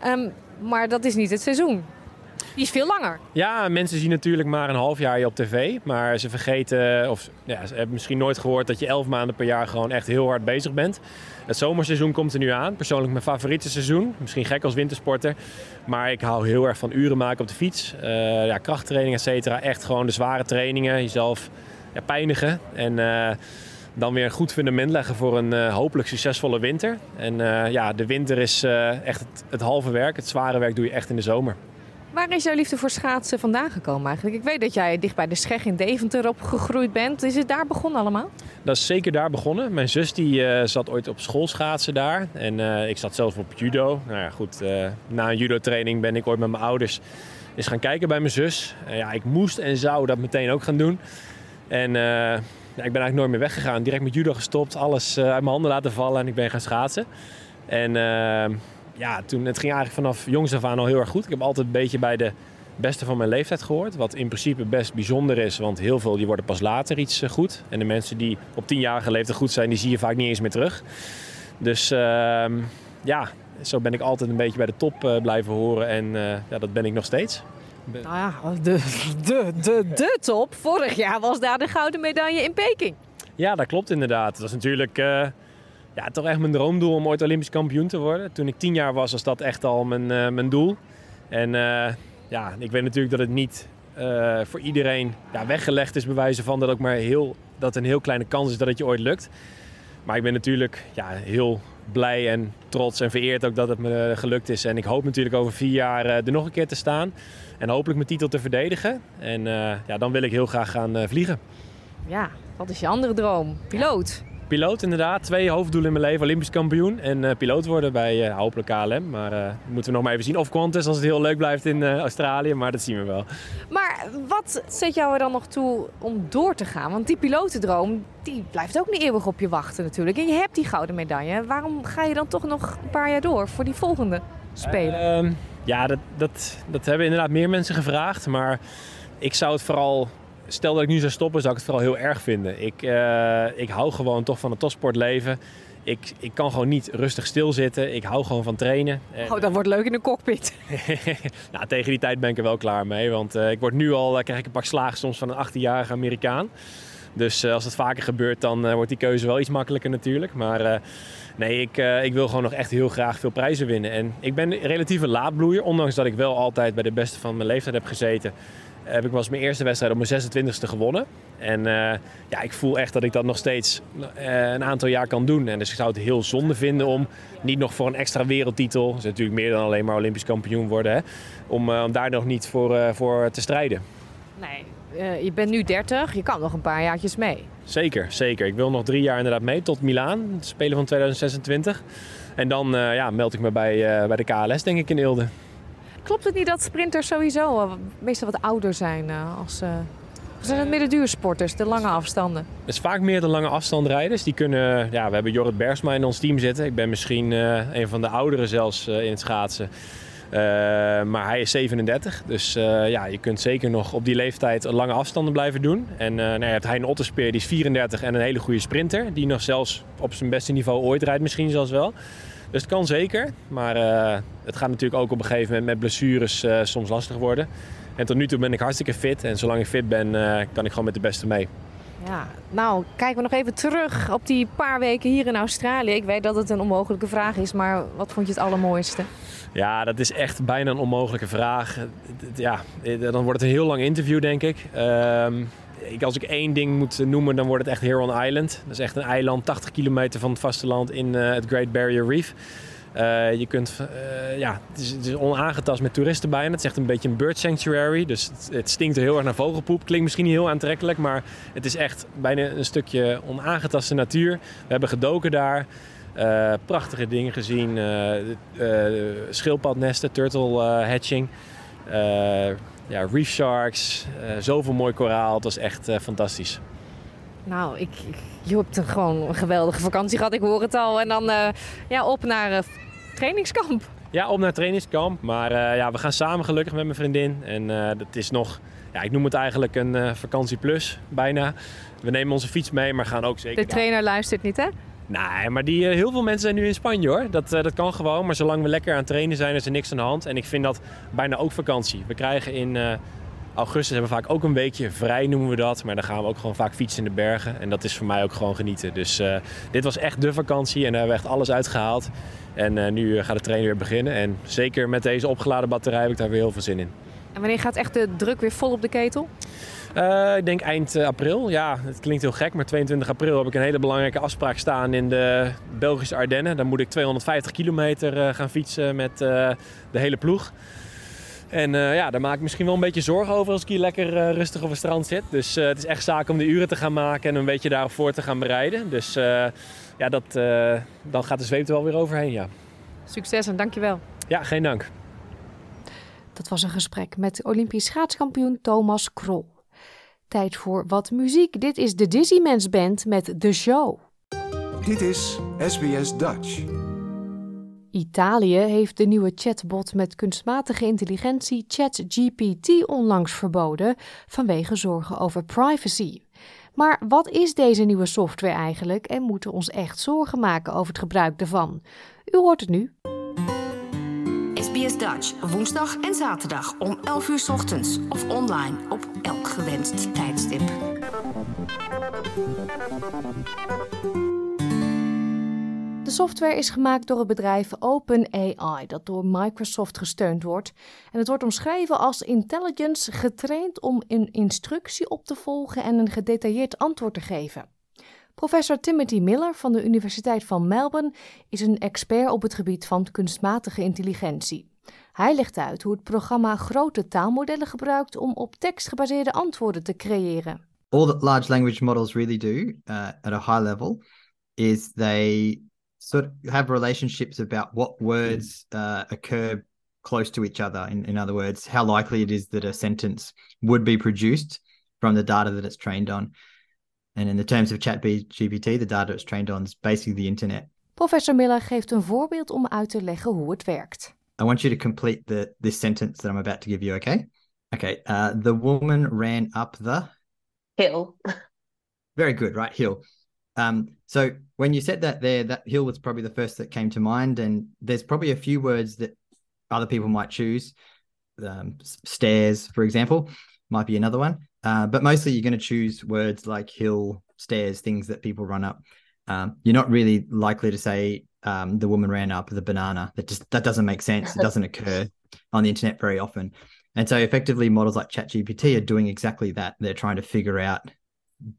Ehm, maar dat is niet het seizoen. Die is veel langer. Ja, mensen zien natuurlijk maar een half jaar je op tv. Maar ze vergeten, of ja, ze hebben misschien nooit gehoord dat je elf maanden per jaar gewoon echt heel hard bezig bent. Het zomerseizoen komt er nu aan. Persoonlijk mijn favoriete seizoen. Misschien gek als wintersporter. Maar ik hou heel erg van uren maken op de fiets. Eh, ja, krachttraining, et cetera. Echt gewoon de zware trainingen. Jezelf ja, pijnigen. En eh, dan weer een goed fundament leggen voor een eh, hopelijk succesvolle winter. En ja, de winter is echt het halve werk. Het zware werk doe je echt in de zomer. Waar is jouw liefde voor schaatsen vandaan gekomen eigenlijk? Ik weet dat jij dicht bij de Scheg in Deventer opgegroeid bent. Is het daar begonnen allemaal? Dat is zeker daar begonnen. Mijn zus die, eh, zat ooit op school schaatsen daar. En eh, ik zat zelf op judo. Nou ja, goed. eh, na een judo-training ben ik ooit met mijn ouders eens gaan kijken bij mijn zus. Ja, ik moest en zou dat meteen ook gaan doen. En ja, ik ben eigenlijk nooit meer weggegaan. Direct met judo gestopt. Alles uit mijn handen laten vallen en ik ben gaan schaatsen. En ja, toen, het ging eigenlijk vanaf jongs af aan al heel erg goed. Ik heb altijd een beetje bij de beste van mijn leeftijd gehoord. Wat in principe best bijzonder is, want heel veel die worden pas later iets eh, goed. En de mensen die op tienjarige leeftijd goed zijn, die zie je vaak niet eens meer terug. Dus ehm, ja, zo ben ik altijd een beetje bij de top eh, blijven horen. En eh, ja, dat ben ik nog steeds. Nou ja, de, de, de, de top. Vorig jaar was daar de gouden medaille in Peking. Ja, dat klopt inderdaad. Het was natuurlijk ja, toch echt mijn droomdoel om ooit Olympisch kampioen te worden. Toen ik tien jaar was, was dat echt al mijn, eh, mijn doel. En eh, ja, ik weet natuurlijk dat het niet eh, voor iedereen ja, weggelegd is, bewijzen van dat ook maar heel, dat een heel kleine kans is dat het je ooit lukt. Maar ik ben natuurlijk ja, heel blij en trots en vereerd ook dat het me gelukt is. En ik hoop natuurlijk over vier jaar er nog een keer te staan. En hopelijk mijn titel te verdedigen. En ja, dan wil ik heel graag gaan vliegen. Ja, wat is je andere droom? Piloot. Piloot inderdaad. Twee hoofddoelen in mijn leven. Olympisch kampioen en eh, piloot worden bij eh, hopelijk KLM. Maar eh, moeten we nog maar even zien. Of Qantas als het heel leuk blijft in Australië. Maar dat zien we wel. Maar wat zet jou er dan nog toe om door te gaan? Want die pilotendroom, die blijft ook niet eeuwig op je wachten natuurlijk. En je hebt die gouden medaille. Waarom ga je dan toch nog een paar jaar door voor die volgende Spelen? Ehm, ja, dat, dat, dat hebben inderdaad meer mensen gevraagd. Maar ik zou het vooral... Stel dat ik nu zou stoppen, zou ik het vooral heel erg vinden. Ik, eh, ik hou gewoon toch van het topsportleven. Ik, ik kan gewoon niet rustig stilzitten. Ik hou gewoon van trainen. En- Oh, dat wordt leuk in de cockpit. nou, tegen die tijd ben ik er wel klaar mee. Want eh, ik word nu al, eh, krijg ik een pak slagen soms van een 18-jarige Amerikaan. Dus als het vaker gebeurt, dan wordt die keuze wel iets makkelijker natuurlijk. Maar nee, ik, ik wil gewoon nog echt heel graag veel prijzen winnen. En ik ben een relatieve laadbloeier. Ondanks dat ik wel altijd bij de beste van mijn leeftijd heb gezeten... heb ik was mijn eerste wedstrijd op mijn 26e gewonnen. En eh, ja, ik voel echt dat ik dat nog steeds eh, een aantal jaar kan doen. En dus ik zou het heel zonde vinden om niet nog voor een extra wereldtitel... dat is natuurlijk meer dan alleen maar Olympisch kampioen worden... Hè, om, eh, om daar nog niet voor, voor te strijden. Nee, je bent nu 30. Je kan nog een paar jaartjes mee. Zeker, zeker. Ik wil nog drie jaar inderdaad mee tot Milaan, het Spelen van 2026. En dan ja, meld ik me bij, bij de KLS, denk ik, in Eelde. Klopt het niet dat sprinters sowieso eh, meestal wat ouder zijn eh, als... eh, of zijn het meer de duursporters, de lange afstanden? Het is vaak meer de lange afstandrijders. Die kunnen, ja, we hebben Jorrit Bergsma in ons team zitten. Ik ben misschien eh, een van de ouderen zelfs eh, in het schaatsen. Uh, maar hij is 37, dus ja, je kunt zeker nog op die leeftijd lange afstanden blijven doen. En nou ja, Hein Otterspeer, die is 34 en een hele goede sprinter. Die nog zelfs op zijn beste niveau ooit rijdt misschien zelfs wel. Dus het kan zeker, maar het gaat natuurlijk ook op een gegeven moment met blessures soms lastig worden. En tot nu toe ben ik hartstikke fit en zolang ik fit ben kan ik gewoon met de beste mee. Ja, nou, kijken we nog even terug op die paar weken hier in Australië. Ik weet dat het een onmogelijke vraag is, maar wat vond je het allermooiste? Ja, dat is echt bijna een onmogelijke vraag. Ja, dan wordt het een heel lang interview, denk ik. Um, als ik één ding moet noemen, dan wordt het echt Heron Island. Dat is echt een eiland, 80 kilometer van het vasteland in uh, het Great Barrier Reef. Uh, je kunt, uh, ja, het is, het is, onaangetast met toeristen bijna. Het is echt een beetje een bird sanctuary. Dus het, het, stinkt heel erg naar vogelpoep. Klinkt misschien niet heel aantrekkelijk, maar het is echt bijna een stukje onaangetaste natuur. We hebben gedoken daar. Prachtige dingen gezien. schildpadnesten, turtle hatching. Ja, reef sharks. zoveel mooi koraal. Het was echt fantastisch. Nou, ik, ik, je hebt gewoon een geweldige vakantie gehad. Ik hoor het al. En dan ja, op naar trainingskamp. Ja, op naar trainingskamp. Maar ja, we gaan samen gelukkig met mijn vriendin. En dat is nog, ja, ik noem het eigenlijk een vakantie plus, bijna. We nemen onze fiets mee, maar gaan ook zeker... De trainer daar. luistert niet, hè? Nee, maar die, heel veel mensen zijn nu in Spanje hoor. Dat, dat kan gewoon. Maar zolang we lekker aan het trainen zijn, is er niks aan de hand. En ik vind dat bijna ook vakantie. We krijgen in augustus hebben vaak ook een weekje vrij, noemen we dat. Maar dan gaan we ook gewoon vaak fietsen in de bergen. En dat is voor mij ook gewoon genieten. Dus dit was echt de vakantie en daar hebben we echt alles uitgehaald. En nu gaat de training weer beginnen. En zeker met deze opgeladen batterij heb ik daar weer heel veel zin in. En wanneer gaat echt de druk weer vol op de ketel? Uh, ik denk eind april. Ja, het klinkt heel gek, maar 22 april heb ik een hele belangrijke afspraak staan in de Belgische Ardennen. Dan moet ik 250 kilometer uh, gaan fietsen met de hele ploeg. En ja, daar maak ik misschien wel een beetje zorgen over als ik hier lekker rustig op het strand zit. Dus het is echt zaak om de uren te gaan maken en een beetje daarop voor te gaan bereiden. Dus ja, dat, dan gaat de zweep er wel weer overheen, ja. Succes en dankjewel. Ja, geen dank. Dat was een gesprek met Olympisch schaatskampioen Thomas Krol. Tijd voor wat muziek. Dit is de Dizzy Band met The Show. Dit is SBS Dutch. Italië heeft de nieuwe chatbot met kunstmatige intelligentie ChatGPT onlangs verboden vanwege zorgen over privacy. Maar wat is deze nieuwe software eigenlijk en moeten we ons echt zorgen maken over het gebruik ervan? U hoort het nu. SBS Dutch, woensdag en zaterdag om 11 uur ochtends of online op elk gewenst tijdstip. De software is gemaakt door het bedrijf OpenAI, dat door Microsoft gesteund wordt. En het wordt omschreven als intelligence getraind om een instructie op te volgen en een gedetailleerd antwoord te geven. Professor Timothy Miller van de Universiteit van Melbourne is een expert op het gebied van kunstmatige intelligentie. Hij legt uit hoe het programma grote taalmodellen gebruikt om op tekst gebaseerde antwoorden te creëren. All that large language models really do uh, at a high level is they sort of have relationships about what words uh, occur close to each other. In, in other words, how likely it is that a sentence would be produced from the data that it's trained on. And in the terms of ChatGPT, the data it's trained on is basically the internet. Professor Miller geeft een voorbeeld om uit te leggen hoe het werkt. I want you to complete the this sentence that I'm about to give you, okay? Okay. Uh, the woman ran up the hill. Very good, right? Hill. Um, so when you said that there, that hill was probably the first that came to mind, and there's probably a few words that other people might choose. Um, stairs, for example, might be another one. Uh, but mostly you're going to choose words like hill, stairs, things that people run up. Um, you're not really likely to say um, the woman ran up the banana. That just that doesn't make sense. It doesn't occur on the internet very often. And so effectively models like ChatGPT are doing exactly that. They're trying to figure out,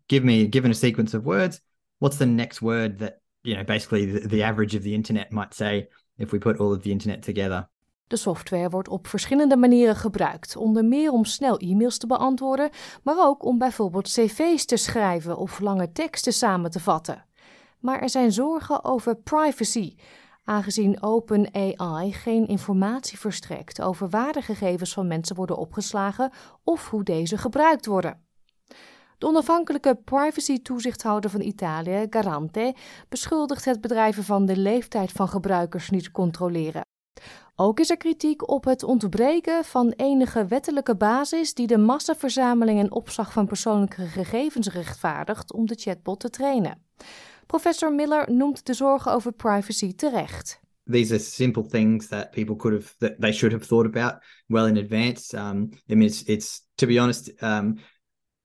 give me given a sequence of words, what's the next word that you know basically the, the average of the internet might say if we put all of the internet together. De software wordt op verschillende manieren gebruikt, onder meer om snel e-mails te beantwoorden, maar ook om bijvoorbeeld cv's te schrijven of lange teksten samen te vatten. Maar er zijn zorgen over privacy, aangezien OpenAI geen informatie verstrekt over waar de gegevens van mensen worden opgeslagen of hoe deze gebruikt worden. De onafhankelijke privacy-toezichthouder van Italië, Garante, beschuldigt het bedrijf ervan de leeftijd van gebruikers niet te controleren. Ook is er kritiek op het ontbreken van enige wettelijke basis die de massaverzameling en opslag van persoonlijke gegevens rechtvaardigt om de chatbot te trainen. Professor Miller noemt de zorgen over privacy terecht. These are simple things that people could have, that they should have thought about well in advance. Um, I mean, it's, it's to be honest, um,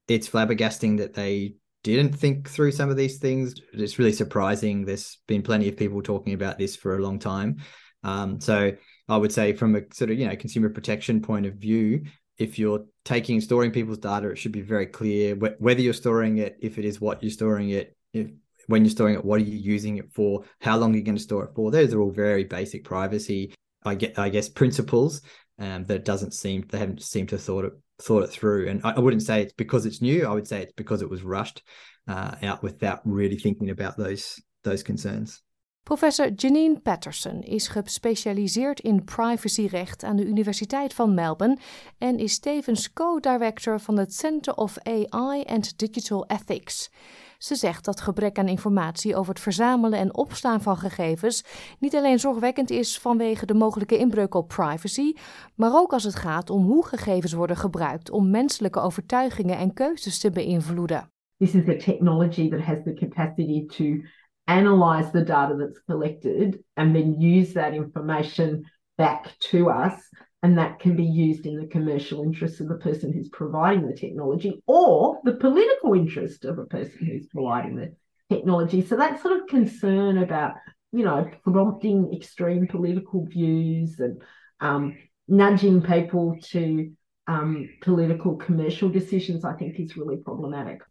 it's flabbergasting that they didn't think through some of these things. It's really surprising. There's been plenty of people talking about this for a long time. Um, so I would say, from a sort of you know consumer protection point of view, if you're taking storing people's data, it should be very clear wh- whether you're storing it, if it is what you're storing it, if, when you're storing it, what are you using it for, how long are you going to store it for. Those are all very basic privacy, I get, I guess, principles um, that doesn't seem they haven't seemed to thought it thought it through. And I, I wouldn't say it's because it's new. I would say it's because it was rushed uh, out without really thinking about those those concerns. Professor Janine Patterson is gespecialiseerd in privacyrecht aan de Universiteit van Melbourne en is tevens co-director van het Center of AI and Digital Ethics. Ze zegt dat gebrek aan informatie over het verzamelen en opslaan van gegevens niet alleen zorgwekkend is vanwege de mogelijke inbreuk op privacy, maar ook als het gaat om hoe gegevens worden gebruikt om menselijke overtuigingen en keuzes te beïnvloeden. This is a technology that has the capacity to analyze the data that's collected and then use that information back to us. And that can be used in the commercial interest of the person who's providing the technology or the political interest of a person who's providing the technology. So that sort of concern about, you know, prompting extreme political views and um, nudging people to um, political commercial decisions, I think is really problematic.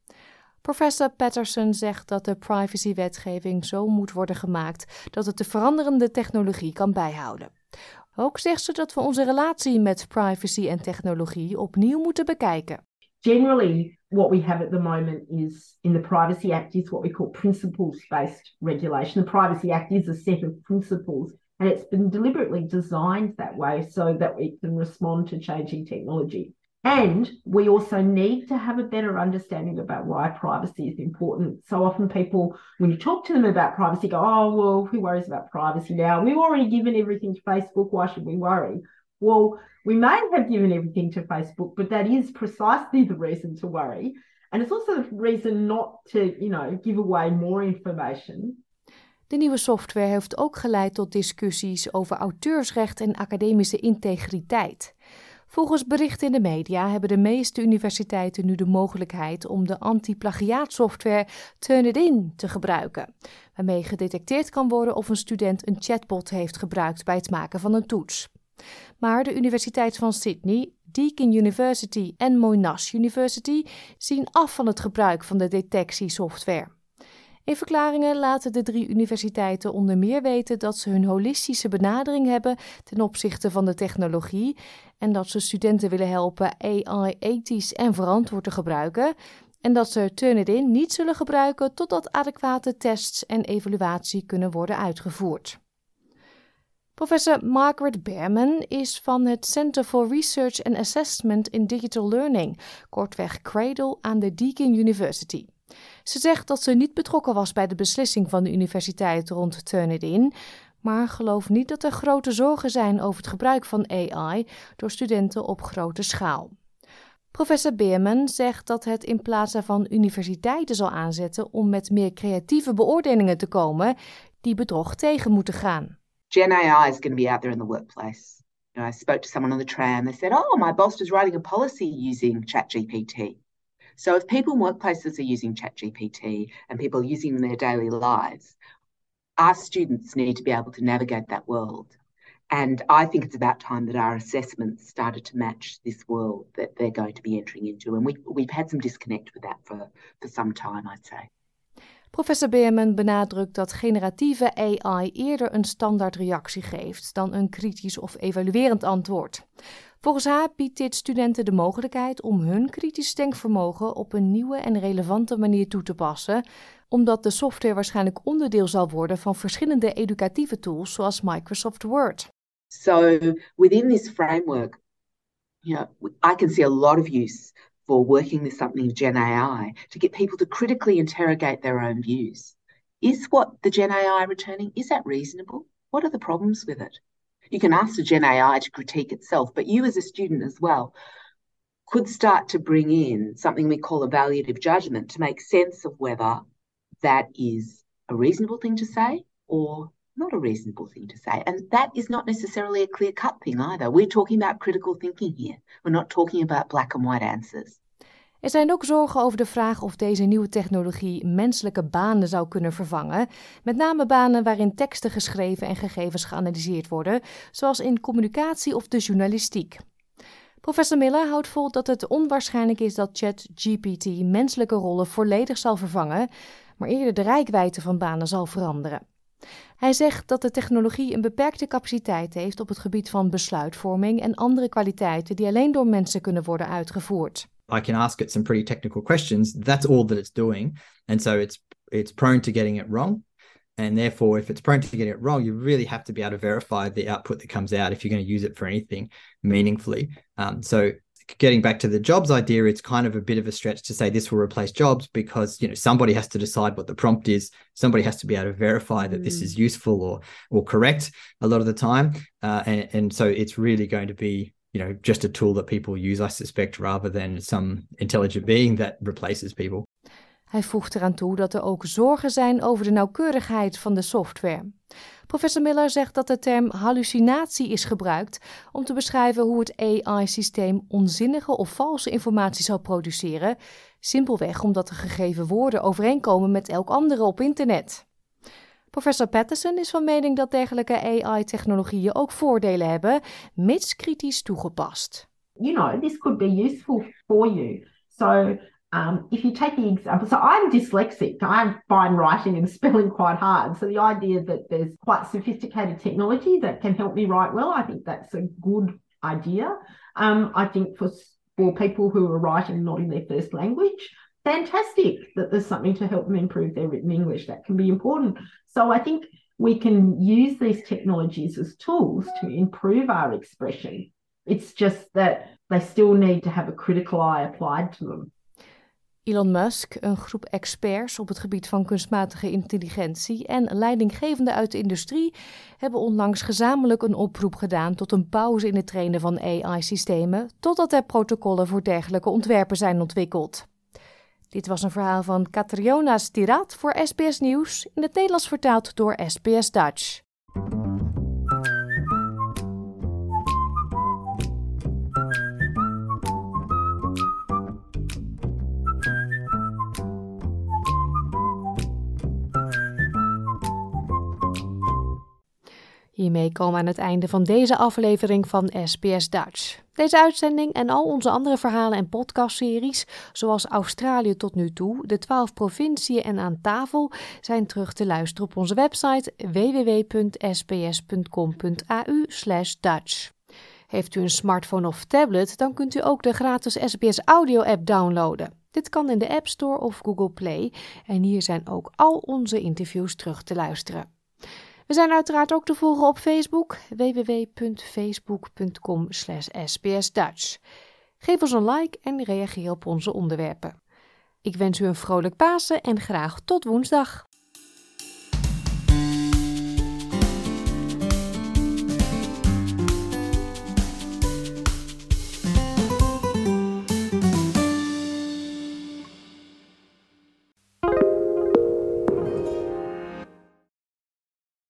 Professor Patterson zegt dat de privacywetgeving zo moet worden gemaakt dat het de veranderende technologie kan bijhouden. Ook zegt ze dat we onze relatie met privacy en technologie opnieuw moeten bekijken. Generally, what we have at the moment is in the Privacy Act is what we call principles-based regulation. The Privacy Act is a set of principles and it's been deliberately designed that way so that we can respond to changing technology. And we also need to have a better understanding about why privacy is important. So often people, when you talk to them about privacy, go, oh, well, who worries about privacy now? We've already given everything to Facebook. Why should we worry? Well, we may have given everything to Facebook, but that is precisely the reason to worry. And it's also the reason not to, you know, give away more information. De nieuwe software heeft ook geleid tot discussies over auteursrecht en academische integriteit. Volgens berichten in de media hebben de meeste universiteiten nu de mogelijkheid om de anti-plagiaatsoftware Turnitin te gebruiken, waarmee gedetecteerd kan worden of een student een chatbot heeft gebruikt bij het maken van een toets. Maar de Universiteit van Sydney, Deakin University en Monash University zien af van het gebruik van de detectiesoftware. In verklaringen laten de drie universiteiten onder meer weten dat ze hun holistische benadering hebben ten opzichte van de technologie en dat ze studenten willen helpen AI ethisch en verantwoord te gebruiken en dat ze Turnitin niet zullen gebruiken totdat adequate tests en evaluatie kunnen worden uitgevoerd. Professor Margaret Behrman is van het Center for Research and Assessment in Digital Learning, kortweg CRADLE, aan de Deakin University. Ze zegt dat ze niet betrokken was bij de beslissing van de universiteit rond Turnitin, maar gelooft niet dat er grote zorgen zijn over het gebruik van AI door studenten op grote schaal. Professor Beerman zegt dat het in plaats daarvan universiteiten zal aanzetten om met meer creatieve beoordelingen te komen die bedrog tegen moeten gaan. Gen AI is going to be out there in the workplace. I spoke to someone on the tram. They said, "Oh, my boss is writing a policy using ChatGPT." So if people in workplaces are using ChatGPT and people are using in their daily lives, our students need to be able to navigate that world. And I think it's about time that our assessments started to match this world that they're going to be entering into. And we, we've had some disconnect with that for, for some time, I'd say. Professor Beerman benadrukt dat generatieve AI eerder een standaard reactie geeft dan een kritisch of evaluerend antwoord. Volgens haar biedt dit studenten de mogelijkheid om hun kritisch denkvermogen op een nieuwe en relevante manier toe te passen, omdat de software waarschijnlijk onderdeel zal worden van verschillende educatieve tools zoals Microsoft Word. So within this framework, you I can see a lot of use for working with something of Gen AI to get people to critically interrogate their own views. Is what the Gen AI returning, is that reasonable? What are the problems with it? You can ask the Gen AI to critique itself, but you as a student as well could start to bring in something we call a evaluative judgment to make sense of whether that is a reasonable thing to say or not a reasonable thing to say. And that is not necessarily a clear cut thing either. We're talking about critical thinking here. We're not talking about black and white answers. Er zijn ook zorgen over de vraag of deze nieuwe technologie menselijke banen zou kunnen vervangen. Met name banen waarin teksten geschreven en gegevens geanalyseerd worden, zoals in communicatie of de journalistiek. Professor Miller houdt vol dat het onwaarschijnlijk is dat ChatGPT menselijke rollen volledig zal vervangen, maar eerder de rijkwijde van banen zal veranderen. Hij zegt dat de technologie een beperkte capaciteit heeft op het gebied van besluitvorming en andere kwaliteiten die alleen door mensen kunnen worden uitgevoerd. I can ask it some pretty technical questions. That's all that it's doing, and so it's it's prone to getting it wrong. And therefore, if it's prone to getting it wrong, you really have to be able to verify the output that comes out if you're going to use it for anything meaningfully. Um, so getting back to the jobs idea, it's kind of a bit of a stretch to say this will replace jobs because you know somebody has to decide what the prompt is. Somebody has to be able to verify that mm. this is useful or or correct a lot of the time, uh, and, and so it's really going to be you know just a tool that people use, I suspect, rather than some intelligent being that replaces people. Hij voegt eraan toe dat er ook zorgen zijn over de nauwkeurigheid van de software. Professor Miller zegt dat de term hallucinatie is gebruikt om te beschrijven hoe het AI-systeem onzinnige of valse informatie zal produceren, simpelweg omdat de gegeven woorden overeenkomen met elk andere op internet. Professor Patterson is van mening dat dergelijke AI-technologieën ook voordelen hebben, mits kritisch toegepast. You know, this could be useful for you. So Um, if you take the example, so I'm dyslexic. I find writing and spelling quite hard. So the idea that there's quite sophisticated technology that can help me write well, I think that's a good idea. Um, I think for for people who are writing not in their first language, fantastic that there's something to help them improve their written English. That can be important. So I think we can use these technologies as tools to improve our expression. It's just that they still need to have a critical eye applied to them. Elon Musk, een groep experts op het gebied van kunstmatige intelligentie en leidinggevenden uit de industrie hebben onlangs gezamenlijk een oproep gedaan tot een pauze in het trainen van AI-systemen, totdat er protocollen voor dergelijke ontwerpen zijn ontwikkeld. Dit was een verhaal van Catriona Stirat voor SBS Nieuws, in het Nederlands vertaald door SBS Dutch. Hiermee komen we aan het einde van deze aflevering van SBS Dutch. Deze uitzending en al onze andere verhalen en podcastseries, zoals Australië tot nu toe, de 12 provinciën en aan tafel, zijn terug te luisteren op onze website www.sbs.com.au/dutch. Heeft u een smartphone of tablet, dan kunt u ook de gratis SBS Audio app downloaden. Dit kan in de App Store of Google Play en hier zijn ook al onze interviews terug te luisteren. We zijn uiteraard ook te volgen op Facebook, www.facebook.com sbsdutch. Geef ons een like en reageer op onze onderwerpen. Ik wens u een vrolijk Pasen en graag tot woensdag.